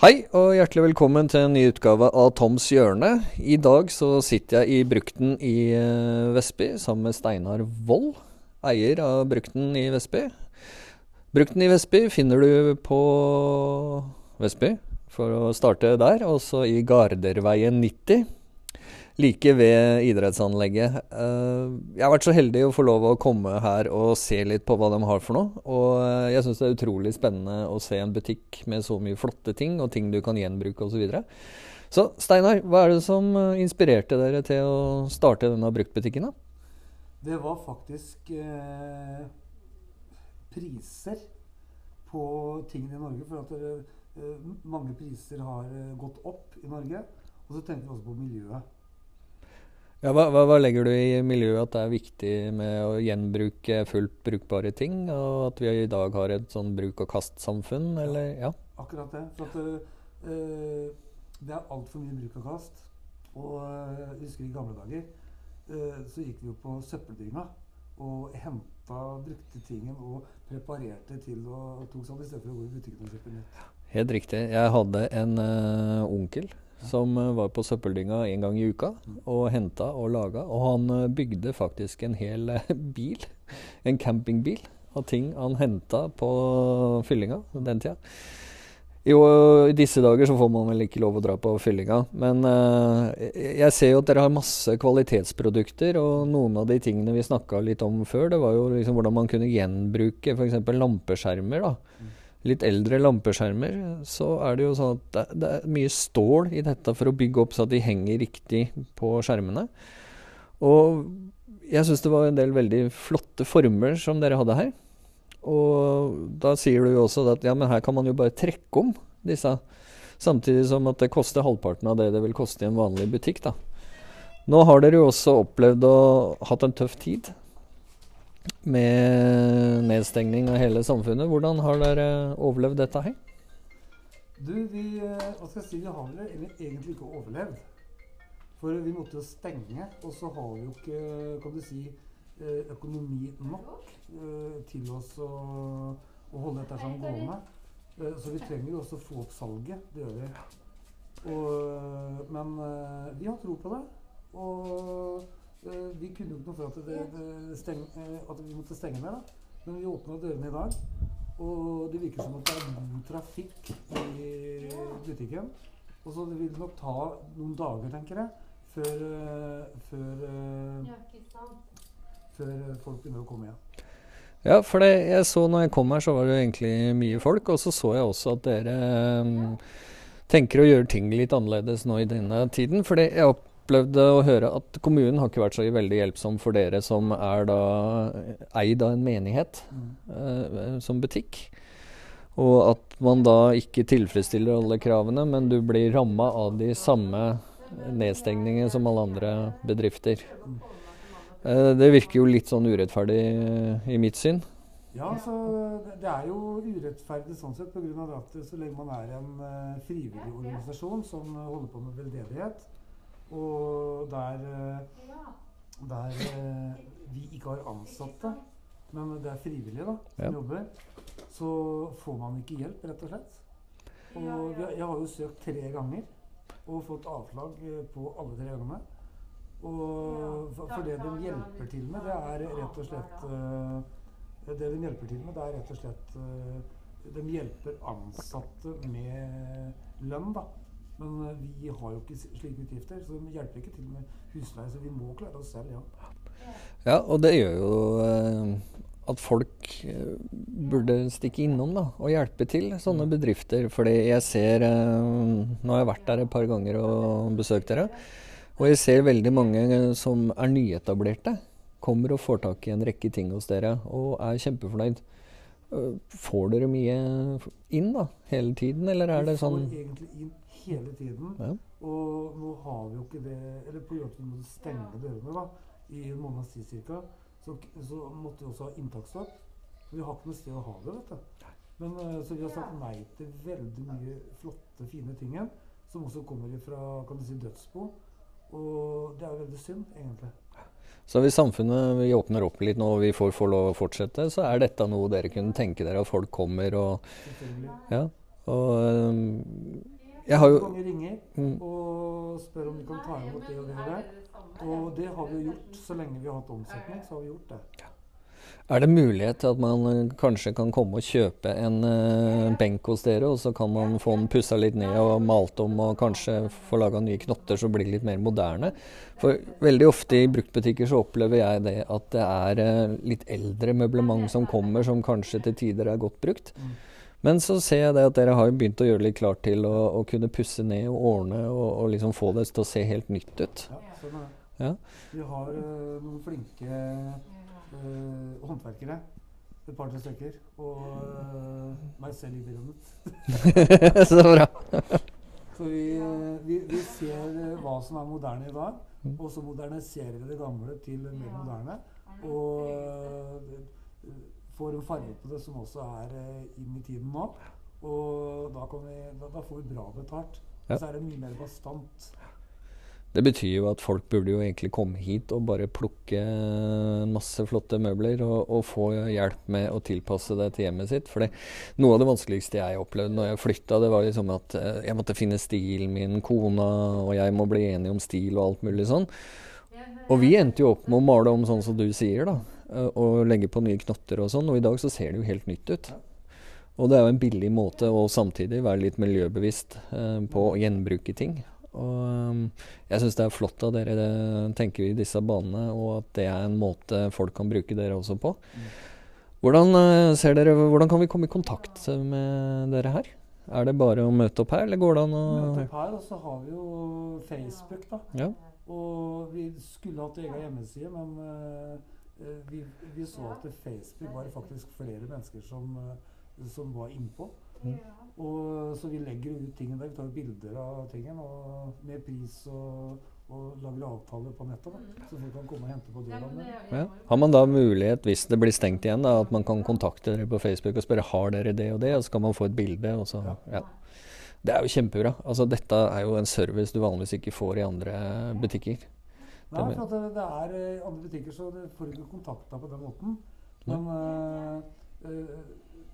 Hei og hjertelig velkommen til en ny utgave av Toms hjørne. I dag så sitter jeg i Brukten i eh, Vestby sammen med Steinar Wold, eier av Brukten i Vestby. Brukten i Vestby finner du på Vestby, for å starte der. Også i Garderveien 90 like ved idrettsanlegget. Eh, jeg har vært så heldig å få lov å komme her og se litt på hva de har for noe. Og eh, jeg syns det er utrolig spennende å se en butikk med så mye flotte ting, og ting du kan gjenbruke osv. Så, videre. så Steinar, hva er det som eh, inspirerte dere til å starte denne bruktbutikken? da? Det var faktisk eh, priser på tingene i Norge. For at det, eh, mange priser har gått opp i Norge. Og så tenkte vi også på miljøet. Ja, hva, hva, legger du i miljøet at det er viktig med å gjenbruke fullt brukbare ting? Og at vi i dag har et sånn bruk-og-kast-samfunn, eller? Ja. Akkurat det. For at øh, det er altfor mye bruk og kast. Og uh, jeg husker i gamle dager øh, så gikk vi jo på søppeldynga og henta brukte tingen og preparerte til og tok sånn istedenfor å gå i butikken og kjøpe nytt. Helt riktig. Jeg hadde en onkel som eh, var på søppeldynga en gang i uka og henta og laga. Og han eh, bygde faktisk en hel eh, bil, en campingbil, av ting han henta på fyllinga den tida. Jo, i disse dager så får man vel ikke lov å dra på fyllinga. Men jeg ser jo at dere har masse kvalitetsprodukter, og noen av de tingene vi snakka litt om før, det var jo liksom hvordan man kunne gjenbruke f.eks. lampeskjermer. da. Litt eldre lampeskjermer, så er det jo sånn at det, det, er mye stål i dette for å bygge opp så at de henger riktig på skjermene. Og jeg syns det var en del veldig flotte former som dere hadde her. Og da sier du jo også at ja, men her kan man jo bare trekke om disse. Samtidig som at det koster halvparten av det det vil koste i en vanlig butikk. da. Nå har dere jo også opplevd å hatt en tøff tid med nedstengning av hele samfunnet. Hvordan har dere overlevd dette her? Du, vi, eh, hva skal jeg si, vi har vel egentlig ikke overlevd. For vi måtte jo stenge, og så har vi jo ikke kan du si, eh, økonomi nok eh, til oss å, å holde dette sånn gående. Så vi trenger jo også å få opp salget. Det gjør vi. Og, men vi har tro på det. Og vi kunne jo ikke noe for at, det, det steng, eh, at, vi måtte stenge ned. da. Men vi åpna dørene i dag, og det virker som at det er god trafikk i butikken. Og så vil det nok ta noen dager, tenker jeg, før, eh, før, før folk begynner å komme igjen. Ja, for det jeg så når jeg kom her, så var det egentlig mye folk. Og så så jeg også at dere um, tenker å gjøre ting litt annerledes nå i denne tiden. For jeg opplevde å høre at kommunen har ikke vært så veldig hjelpsom for dere som er da eid av en menighet mm. uh, som butikk. Og at man da ikke tilfredsstiller alle kravene, men du blir ramma av de samme nedstengningene som alle andre bedrifter. Uh, det virker jo litt sånn urettferdig uh, i mitt syn. Ja, så Det er jo urettferdig sånn sett pga. at så lenge man er en frivillig organisasjon som holder på med veldedighet, og der, eh, der eh, vi ikke har ansatte, men det er frivillige da, som ja. jobber, så får man ikke hjelp, rett og slett. Og jeg har jo søkt tre ganger og fått avslag eh, på alle tre gangene. Og for det de hjelper til med, det er rett og slett Det de hjelper til med, det er rett og slett De hjelper ansatte med lønn, da. Men eh, vi har jo ikke slike utgifter, så det hjelper ikke til med husleie. Så vi må klare oss selv, ja. Ja, og det gjør jo eh, at folk eh, burde stikke innom da, og hjelpe til sånne mm. bedrifter. Fordi jeg ser Nå har jeg vært der et par ganger og besøkt dere. Og jeg ser veldig mange som er nyetablerte. Kommer og får tak i en rekke ting hos dere og er kjempefornøyd. Får dere mye inn da, hele tiden, eller er det sånn Vi får egentlig inn hele tiden. Ja. Og nå har vi jo ikke det Eller på grunn av at vi måtte stenge dørene da, i en måneds tid ca., så, så, måtte vi også ha inntaksstopp. Vi har ikke noe sted å ha det. vet du. Men, uh, så vi har sagt nei til veldig mye flotte, fine ting som også kommer fra kan du si, dødsbo. Og det er veldig synd, egentlig. Så hvis samfunnet vi åpner opp litt nå og vi får, får lov å fortsette, så er dette noe dere kunne tenke dere at folk kommer og ja, Og øhm, jeg har jo Mange ringer mm, og spør om de kan ta imot det og det der. Og det har vi jo gjort. Så lenge vi har hatt omsetning, så har vi gjort det. Er det mulighet til at man øh, kanskje kan komme og kjøpe en uh, benk hos dere, og så kan man få den pussa litt ned og malt om og kanskje få laga nye knotter så blir det litt mer moderne? For veldig ofte i bruktbutikker så opplever jeg det at det er uh, litt eldre møblement som kommer, som kanskje til tider er godt brukt. Mm. Men så ser jeg det at dere har begynt å gjøre det litt klart til å, å kunne pusse ned og ordne og, og liksom få det til å se helt nytt ut. Ja, sånn er det. Ja. Vi har eh, noen flinke eh, håndverkere. Et par-tre stykker. Og eh, meg selv i bildet. så bra. Så vi, vi, vi ser hva som er moderne i dag, og så moderniserer vi det gamle til mer moderne. Og får en farge på det som også er eh, inn i tiden nå. Og da, kan vi, da, da får vi bra betalt. Ja. Så er det mye mer bastant. Det betyr jo at folk burde jo egentlig komme hit og bare plukke masse flotte møbler og, og få hjelp med å tilpasse det til hjemmet sitt. For noe av det vanskeligste jeg opplevde når jeg flytta, det var liksom at eh, jeg måtte finne stilen min, kona og jeg må bli enige om stil og alt mulig sånn. Og vi endte jo opp med å male om sånn som du sier, da. Eh, Og legge på nye knotter og sånn. Og i dag så ser det jo helt nytt ut. Og det er jo en billig måte å samtidig være litt miljøbevisst eh, på å gjenbruke ting. Og um, jeg syns det er flott av dere det, tenker i disse banene, og at det er en måte folk kan bruke dere også på. Hvordan, eh, ser dere, hvordan kan vi komme i kontakt med dere her? Er det bare å møte opp her, eller går det an å Møte opp her, og så har vi jo Facebook, da. Ja. Og vi skulle hatt egen hjemmeside, men eh, eh, vi, vi så at Facebook var det faktisk flere mennesker som, eh, som var innpå. Mm. Og så vi legger ut tingene der. Vi tar jo bilder av tingene og med pris og, og lager avtaler på nettet. da, Så folk kan komme og hente på døra. Ja. Har man da mulighet, hvis det blir stengt igjen, da, at man kan kontakte dere på Facebook og spørre har dere det og det, og så kan man få et bilde. Og så, ja. Det er jo kjempebra. Altså, dette er jo en service du vanligvis ikke får i andre butikker. Nei, for det, det er eh, andre butikker, så det får ikke kontakta på den måten. Men uh,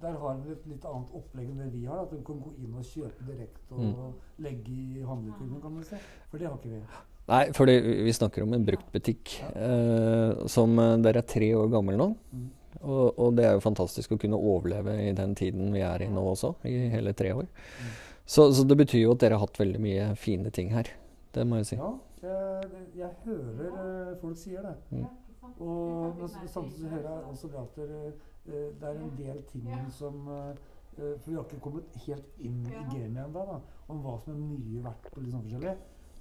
der har de et litt annet opplegg enn det vi har. At du kan gå inn og kjøpe direkte og Mm. legge i handlekurven, kan du si. For det har ikke vi. Nei, fordi vi snakker om en bruktbutikk eh, som der er tre år gammel nå. Mm. Og, og det er jo fantastisk å kunne overleve i den tiden vi er i nå også, i hele tre år. Mm. Så, så det betyr jo at dere har hatt veldig mye fine ting her. Det må jeg si. Ja, jeg, jeg hører eh, folk sier det. Mm. Og men samtidig så hører jeg også det at det, eh, det er en del ting som eh, For vi har ikke kommet helt inn i gamet ennå, om hva som er mye verdt og litt sånn forskjellig.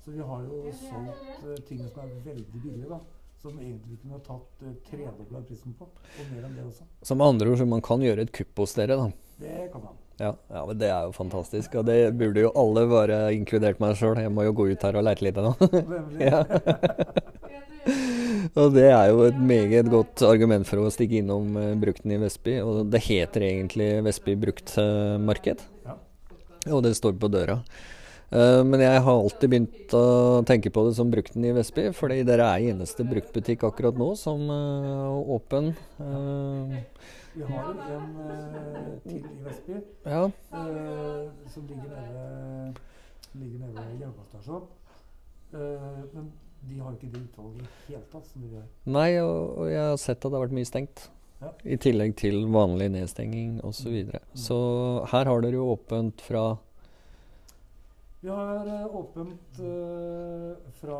Så vi har jo solgt ting som er veldig billige, da. Som egentlig vi kunne ha tatt uh, tredobla prisen på. Og mer enn det også. Som andre ord, så man kan gjøre et kupp hos dere, da. Det kan man. Ja, ja, men det er jo fantastisk. Og det burde jo alle være inkludert meg sjøl. Jeg må jo gå ut her og leite litt nå. Ja. Og det er jo et meget godt argument for å stikke innom eh, brukten i Vestby. Og det heter egentlig Vestby bruktmarked. Ja. Og det står på døra. Eh, men jeg har alltid begynt å tenke på det som brukten i Vestby, fordi dere er eneste bruktbutikk akkurat nå som eh, er åpen. Vi har jo en uh, til i Vestby ja. uh, som ligger nede, ligger nede ved jernbanestasjonen. Uh, men de har jo ikke det utvalget i det hele tatt som de gjør. Nei, og, og jeg har sett at det har vært mye stengt. Ja. I tillegg til vanlig nedstenging osv. Så, videre. så her har dere jo åpent fra Vi har eh, åpent eh, fra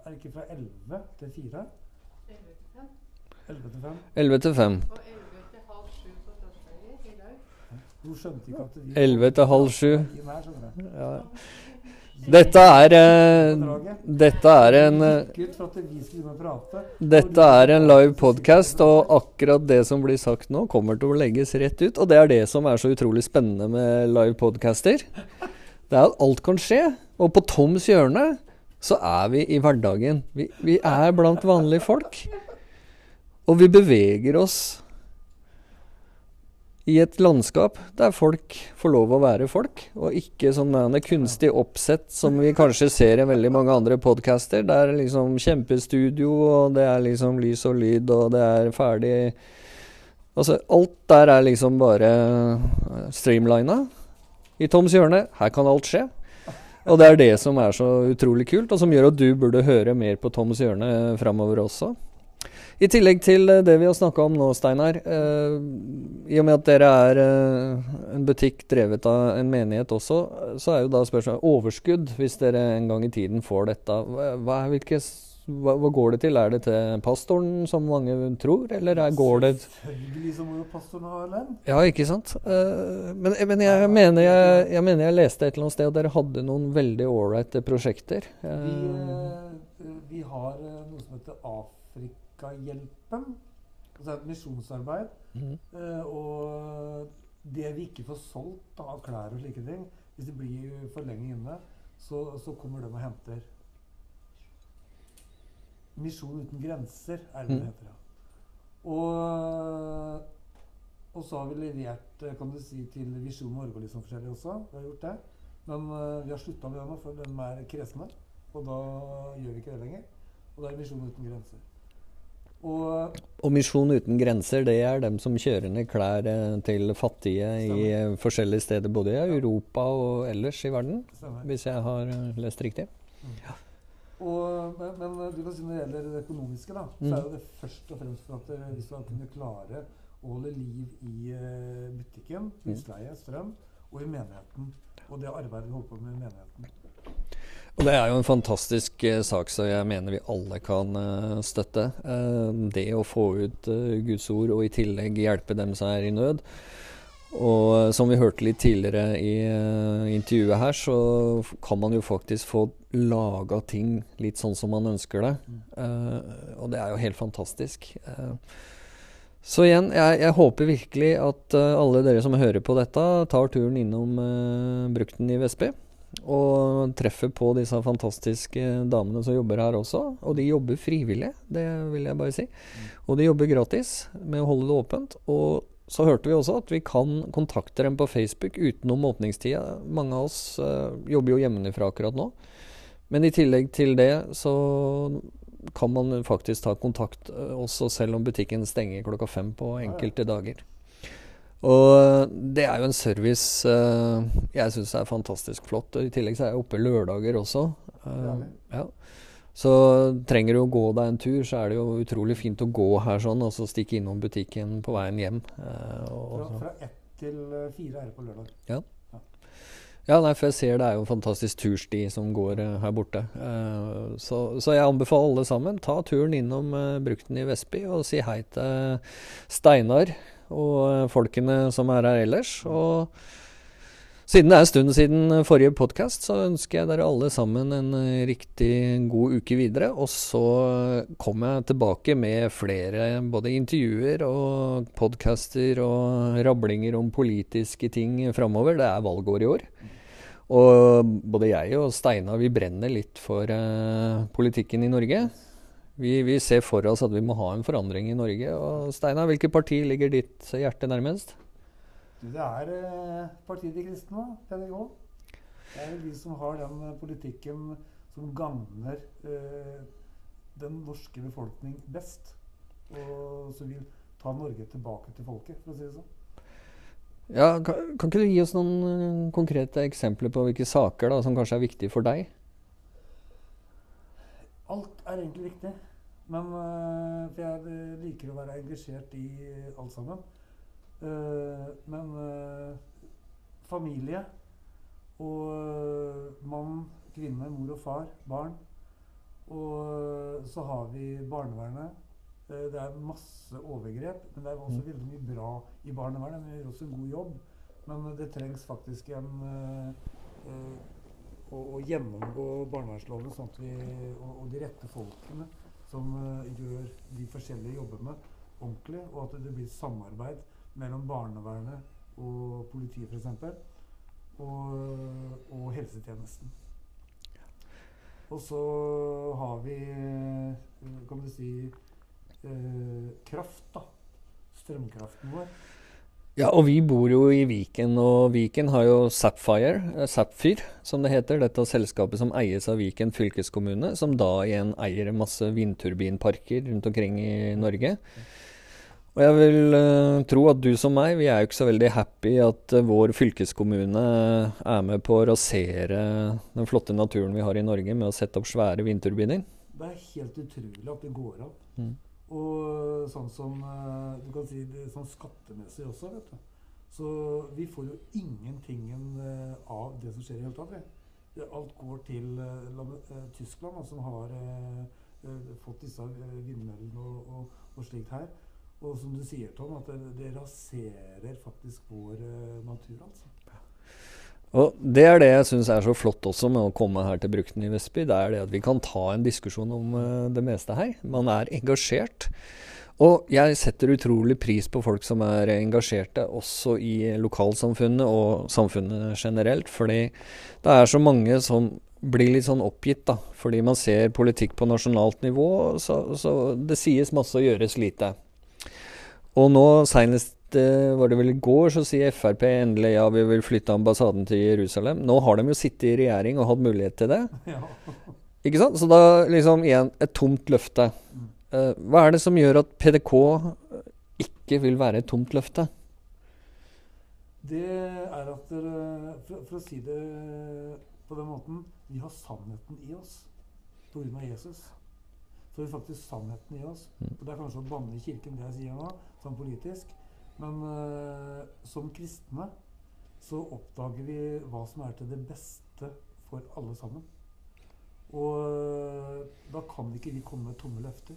Er det ikke fra 11 til 4? 11 til 5? 11 til 5. Og 11 til halv sju på torsdager i dag. Hun skjønte ikke at vi 11 til halv sju. Ja. Dette er eh, Dette er en eh. Dette er en live podcast, og akkurat det som blir sagt nå, kommer til å legges rett ut. Og det er det som er så utrolig spennende med live podcaster. Det er at alt kan skje. Og på Toms hjørne så er vi i hverdagen. Vi, vi er blant vanlige folk. Og vi beveger oss i et landskap der folk får lov å være folk, og ikke sånn kunstig oppsett som vi kanskje ser i veldig mange andre podcaster. Det er liksom kjempestudio, og det er liksom lys og lyd, og det er ferdig Altså, alt der er liksom bare eh, streamlina. I Toms hjørne, her kan alt skje. Og det er det som er så utrolig kult, og som gjør at du burde høre mer på Toms hjørne framover også. I tillegg til eh, det vi har snakka om nå, Steinar. Eh, I og med at dere er eh, en butikk drevet av en menighet også, så er jo da spørsmålet overskudd, hvis dere en gang i tiden får dette. Hva, hvilke, hva, hva går det til? Er det til pastoren, som mange tror, eller er, går det Selvfølgelig så må jo pastoren ha lønn. Ja, ikke sant. Eh, men, men jeg, mener jeg, jeg mener jeg leste et eller annet sted at dere hadde noen veldig ålreite prosjekter. Vi, Eh, eh, vi har noe som heter Afrikahjelpen. Altså et misjonsarbeid. Mm. Eh, og det vi ikke får solgt av klær og slike ting, hvis det blir for lenge inne, så, så kommer de og henter. Misjon uten grenser er det det Mm. heter. ja. Og, og så har vi levert eh, kan du si, til Visjon Norge og liksom forskjellig også. Vi har gjort det. Men uh, vi har slutta med det nå, for de er kresne. Og da gjør vi ikke det lenger. Og da er Misjon uten grenser. Og Og Misjon uten grenser, det er dem som kjører ned klær eh, til fattige i eh, forskjellige steder, både i Europa og ellers i verden, stemmer. hvis jeg har eh, lest riktig. Og, men, men du kan si når det gjelder det økonomiske, da, Mm. så er jo det først og fremst for at hvis vi skal kunne klare å holde liv i butikken, Mm. husleie, strøm, og i menigheten. Og det arbeidet vi holder på med i menigheten. Og det er jo en fantastisk eh, sak som jeg mener vi alle kan eh, støtte. Eh, det å få ut eh, Guds ord og i tillegg hjelpe dem som er i nød. Og eh, som vi hørte litt tidligere i eh, intervjuet her, så kan man jo faktisk få laga ting litt sånn som man ønsker det. Og det er jo helt fantastisk. Så igjen, jeg, jeg håper virkelig at uh, alle dere som hører på dette, tar turen innom uh, Brukten i Vestby. Og treffer på disse fantastiske damene som jobber her også. Og de jobber frivillig, det vil jeg bare si. Og de jobber gratis med å holde det åpent. Og så hørte vi også at vi kan kontakte dem på Facebook utenom åpningstida. Mange av oss uh, jobber jo hjemmefra akkurat nå. Men i tillegg til det så kan man faktisk ta kontakt eh, også selv om butikken stenger klokka fem på enkelte dager. Og det er jo en service uh, jeg syns er fantastisk flott. Og I tillegg så er jeg oppe lørdager også. Uh, ja. Så trenger du å gå deg en tur, så er det jo utrolig fint å gå her sånn, og så stikke innom butikken på veien hjem. Uh, Fra, fra ett til eh, fire er det på lørdag. ja, nei, for jeg ser det er jo en fantastisk tursti som går uh, her borte. Uh, så, så jeg anbefaler alle sammen, ta turen innom uh, Brukten i Vestby og si hei til Steinar og eh, folkene som er her ellers. Og siden det er en stund siden forrige podkast, så ønsker jeg dere alle sammen en eh, riktig god uke videre. Og så kommer jeg tilbake med flere både intervjuer og podcaster og rablinger om politiske ting framover. Det er valgår i år. Og både jeg og Steinar vi brenner litt for uh, politikken i Norge. Vi, vi ser for oss at vi må ha en forandring i Norge. Og Steinar, hvilket parti ligger ditt hjerte nærmest? Det er eh, Partiet de kristne, PDG. Det er de som har den eh, politikken som gagner eh, den norske befolkning best. Og som vil ta Norge tilbake til folket, for å si det sånn. Ja, kan, kan ikke du gi oss noen eh, konkrete eksempler på hvilke saker da, som kanskje er viktige for deg? Alt er egentlig viktig. Men uh, For jeg øh, liker å være engasjert i alt sammen. Uh, men uh, familie og mann, kvinne, mor og far, barn. Og så har vi barnevernet. Eh, det er masse overgrep, men det er også Mm. veldig mye bra i barnevernet. Vi gjør også en god jobb. Men det trengs faktisk en å, gjennomgå barnevernsloven sånn at vi, og, og de rette folkene som uh, gjør de forskjellige jobbene ordentlig, og at det blir samarbeid mellom barnevernet og politiet f.eks. Og, og helsetjenesten. Og så har vi, eh, kan du si, uh, kraft, da. Strømkraften vår. Ja, og vi bor jo i Viken, og Viken har jo Sapphire, eh, som det heter, dette selskapet som eies av Viken fylkeskommune, som da igjen eier masse vindturbinparker rundt omkring i Norge. Og jeg vil uh, tro at du som meg, vi er jo ikke så veldig happy at uh, vår fylkeskommune er med på å rasere den flotte naturen vi har i Norge med å sette opp svære vindturbiner. Det er helt utrolig at det går an. Mm. Og sånn som eh, du kan si det, sånn skattemessig også, vet du. Så vi får jo ingenting eh, av det som skjer i hele tatt. Alt går til eh, Tyskland, som har fått disse vindmøllene og, og, og slikt her. Og som du sier, Tom, at det, det raserer faktisk vår natur, altså. Og det er det jeg syns er så flott også med å komme her til Brukten i Vestby. Det er det at vi kan ta en diskusjon om eh, det meste her. Man er engasjert. Og jeg setter utrolig pris på folk som er engasjerte, også i lokalsamfunnet og samfunnet generelt. Fordi det er så mange som blir litt sånn oppgitt, da. Fordi man ser politikk på nasjonalt nivå, så, så det sies masse og gjøres lite. Og nå seinest var det vel i går, så sier Frp endelig ja, vi vil flytte ambassaden til Jerusalem. Nå har de jo sittet i regjering og hatt mulighet til det. Ja. Ikke sant? Så da liksom igjen et tomt løfte. Mm. Eh, hva er det som gjør at PDK ikke vil være et tomt løfte? Det er at dere for, for å si det på den måten Vi har sannheten i oss pga. Jesus. Så har vi faktisk sannheten i oss. Mm. Og Det er kanskje å banne i kirken, det jeg sier nå, sånn politisk. Men uh, som kristne så oppdager vi hva som er til det beste for alle sammen. Og uh, da kan ikke vi komme med tomme løfter.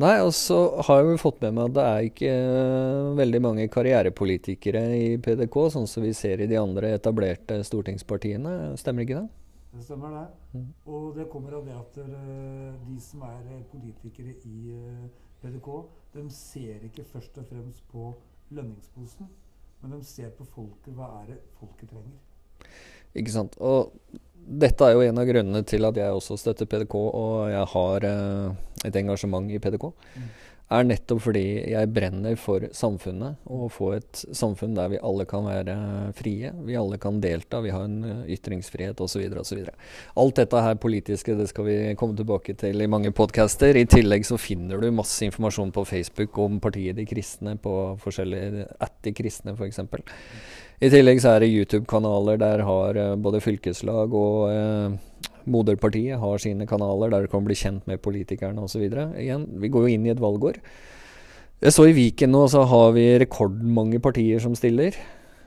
Nei, og så har jeg jo fått med meg at det er ikke uh, veldig mange karrierepolitikere i PDK, sånn som vi ser i de andre etablerte stortingspartiene. Stemmer ikke det? Det stemmer det. Mm. Og det kommer av det at de som er politikere i PDK, de ser ikke først og fremst på lønningsposen, men de ser på folket. Hva er det folket trenger? Ikke sant. Og dette er jo en av grunnene til at jeg også støtter PDK, og jeg har eh, et engasjement i PDK. Mm. Er nettopp fordi jeg brenner for samfunnet, og få et samfunn der vi alle kan være frie. Vi alle kan delta, vi har en eh, ytringsfrihet osv. osv. Alt dette her politiske det skal vi komme tilbake til i mange podcaster. I tillegg så finner du masse informasjon på Facebook om partiet De kristne på forskjellige At De kristne, f.eks. I tillegg så er det YouTube-kanaler der har eh, både fylkeslag og eh, moderpartiet har sine kanaler der du kan bli kjent med politikerne osv. Igjen, vi går jo inn i et valgår. Jeg så i Viken nå så har vi rekordmange partier som stiller.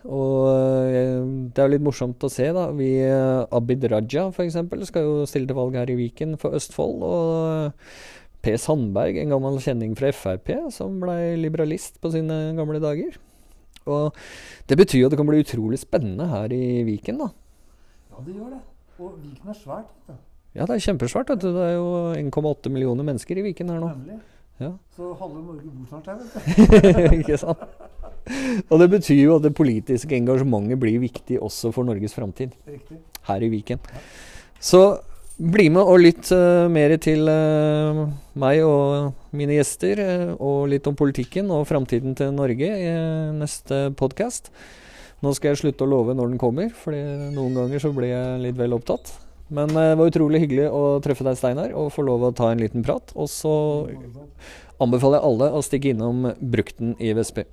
Og eh, det er jo litt morsomt å se, da. Vi, eh, Abid Raja f.eks. skal jo stille til valg her i Viken for Østfold. Og Per Sandberg, en gammel kjenning fra Frp, som ble liberalist på sine gamle dager. Og det betyr jo at det kan bli utrolig spennende her i Viken, da. Ja, det gjør det. Og Viken er svært. du. Ja, det er kjempesvært. vet du. Det er jo 1,8 millioner mennesker i Viken her nå. Nemlig. Ja. Så halve Norge bor snart her, vet du. Ikke sant? Og det betyr jo at det politiske engasjementet blir viktig også for Norges framtid her i Viken. Så bli med og lytt uh, mer til uh, meg og mine gjester, uh, og litt om politikken og framtiden til Norge i neste podkast. Nå skal jeg slutte å love når den kommer, for noen ganger så blir jeg litt vel opptatt. Men eh, det var utrolig hyggelig å treffe deg, Steinar, og få lov å ta en liten prat. Og så anbefaler jeg alle å stikke innom Brukten i Vestby.